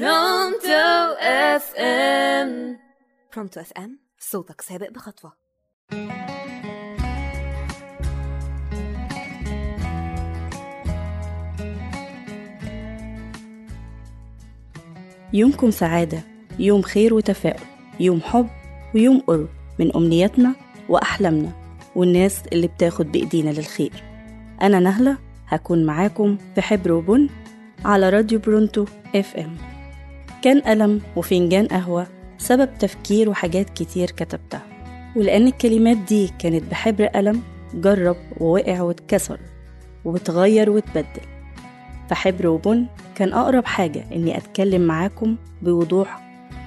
Pronto FM. Pronto FM صوتك سابق بخطوة. يومكم سعادة يوم خير وتفاؤل يوم حب ويوم قرب من أمنياتنا وأحلامنا والناس اللي بتاخد بإيدينا للخير. أنا نهلة هكون معاكم في حبر وبن على راديو برونتو أف إم. كان قلم وفنجان قهوة سبب تفكير وحاجات كتير كتبتها ولأن الكلمات دي كانت بحبر قلم جرب ووقع واتكسر وبتغير وتبدل فحبر وبن كان أقرب حاجة إني أتكلم معاكم بوضوح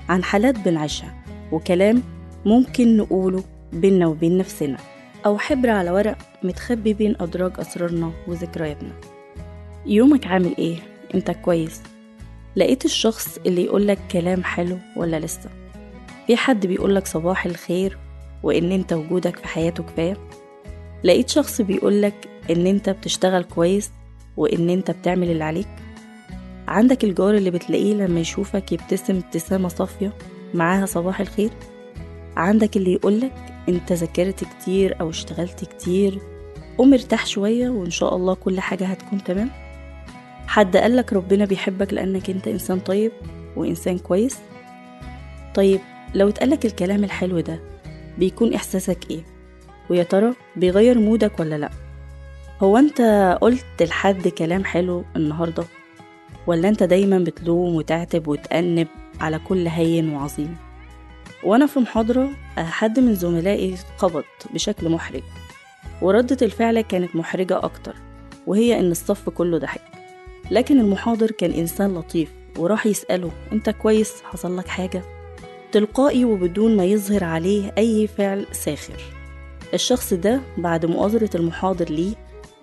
عن حالات بنعيشها وكلام ممكن نقوله بينا وبين نفسنا أو حبر على ورق متخبي بين أدراج أسرارنا وذكرياتنا يومك عامل إيه؟ أنت كويس؟ لقيت الشخص اللي يقولك كلام حلو ولا لسه؟ في حد بيقولك صباح الخير وإن أنت وجودك في حياته كفاية؟ لقيت شخص بيقولك إن أنت بتشتغل كويس وإن أنت بتعمل اللي عليك؟ عندك الجار اللي بتلاقيه لما يشوفك يبتسم ابتسامة صافية معاها صباح الخير؟ عندك اللي يقولك أنت ذاكرت كتير أو اشتغلت كتير قوم ارتاح شوية وإن شاء الله كل حاجة هتكون تمام حد قالك ربنا بيحبك لأنك أنت إنسان طيب وإنسان كويس؟ طيب لو اتقالك الكلام الحلو ده بيكون إحساسك إيه؟ ويا ترى بيغير مودك ولا لأ؟ هو أنت قلت لحد كلام حلو النهارده؟ ولا أنت دايما بتلوم وتعتب وتأنب على كل هين وعظيم؟ وأنا في محاضرة حد من زملائي قبض بشكل محرج وردة الفعل كانت محرجة أكتر وهي إن الصف كله ضحك. لكن المحاضر كان إنسان لطيف وراح يسأله أنت كويس؟ حصل لك حاجة؟ تلقائي وبدون ما يظهر عليه أي فعل ساخر. الشخص ده بعد مؤازرة المحاضر ليه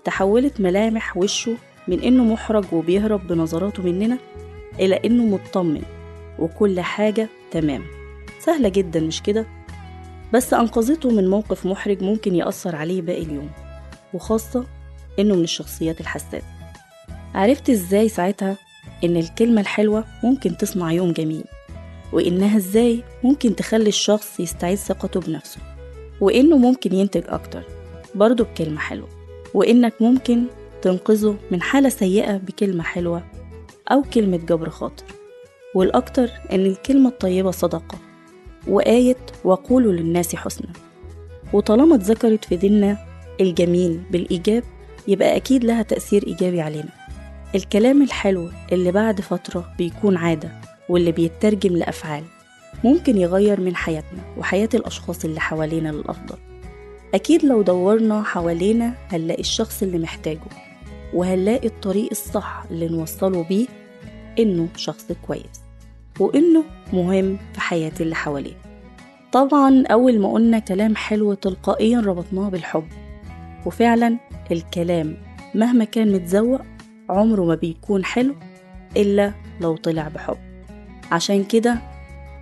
تحولت ملامح وشه من إنه محرج وبيهرب بنظراته مننا إلى إنه مطمن وكل حاجة تمام. سهلة جدا مش كده؟ بس أنقذته من موقف محرج ممكن يأثر عليه باقي اليوم وخاصة إنه من الشخصيات الحساسة. عرفت إزاي ساعتها إن الكلمة الحلوة ممكن تصنع يوم جميل وإنها إزاي ممكن تخلي الشخص يستعيد ثقته بنفسه وإنه ممكن ينتج أكتر برضه بكلمة حلوة وإنك ممكن تنقذه من حالة سيئة بكلمة حلوة أو كلمة جبر خاطر. والأكتر إن الكلمة الطيبة صدقة وآية وقولوا للناس حسنا. وطالما اتذكرت في ديننا الجميل بالإيجاب يبقى أكيد لها تأثير إيجابي علينا. الكلام الحلو اللي بعد فترة بيكون عادة واللي بيترجم لأفعال ممكن يغير من حياتنا وحياة الأشخاص اللي حوالينا للأفضل. أكيد لو دورنا حوالينا هنلاقي الشخص اللي محتاجه وهنلاقي الطريق الصح اللي نوصله بيه إنه شخص كويس وإنه مهم في حياة اللي حواليه طبعا أول ما قلنا كلام حلو تلقائيا ربطناه بالحب وفعلا الكلام مهما كان متزوق عمره ما بيكون حلو إلا لو طلع بحب. عشان كده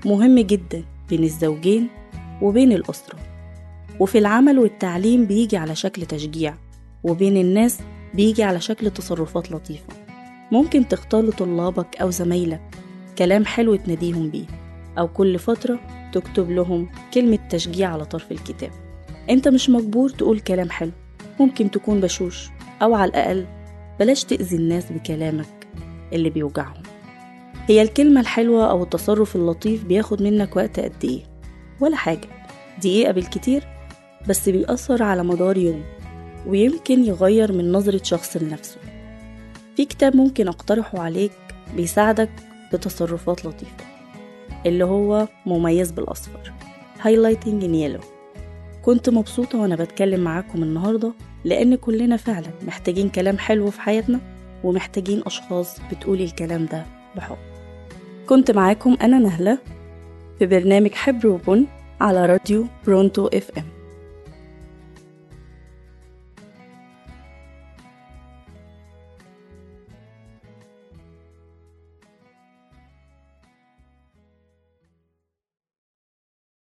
مهم جدا بين الزوجين وبين الأسرة. وفي العمل والتعليم بيجي على شكل تشجيع وبين الناس بيجي على شكل تصرفات لطيفة. ممكن تختار لطلابك أو زمايلك كلام حلو تناديهم بيه أو كل فترة تكتب لهم كلمة تشجيع على طرف الكتاب. أنت مش مجبور تقول كلام حلو ممكن تكون بشوش أو على الأقل بلاش تأذي الناس بكلامك اللي بيوجعهم. هي الكلمة الحلوة أو التصرف اللطيف بياخد منك وقت قد إيه؟ ولا حاجة. دقيقة بالكتير بس بيأثر على مدار يوم ويمكن يغير من نظرة شخص لنفسه. في كتاب ممكن أقترحه عليك بيساعدك بتصرفات لطيفة اللي هو مميز بالأصفر Highlighting in Yellow. كنت مبسوطة وأنا بتكلم معاكم النهاردة لأن كلنا فعلا محتاجين كلام حلو في حياتنا ومحتاجين أشخاص بتقولي الكلام ده بحب. كنت معاكم أنا نهلة في برنامج حبر وبن على راديو برونتو إف إم.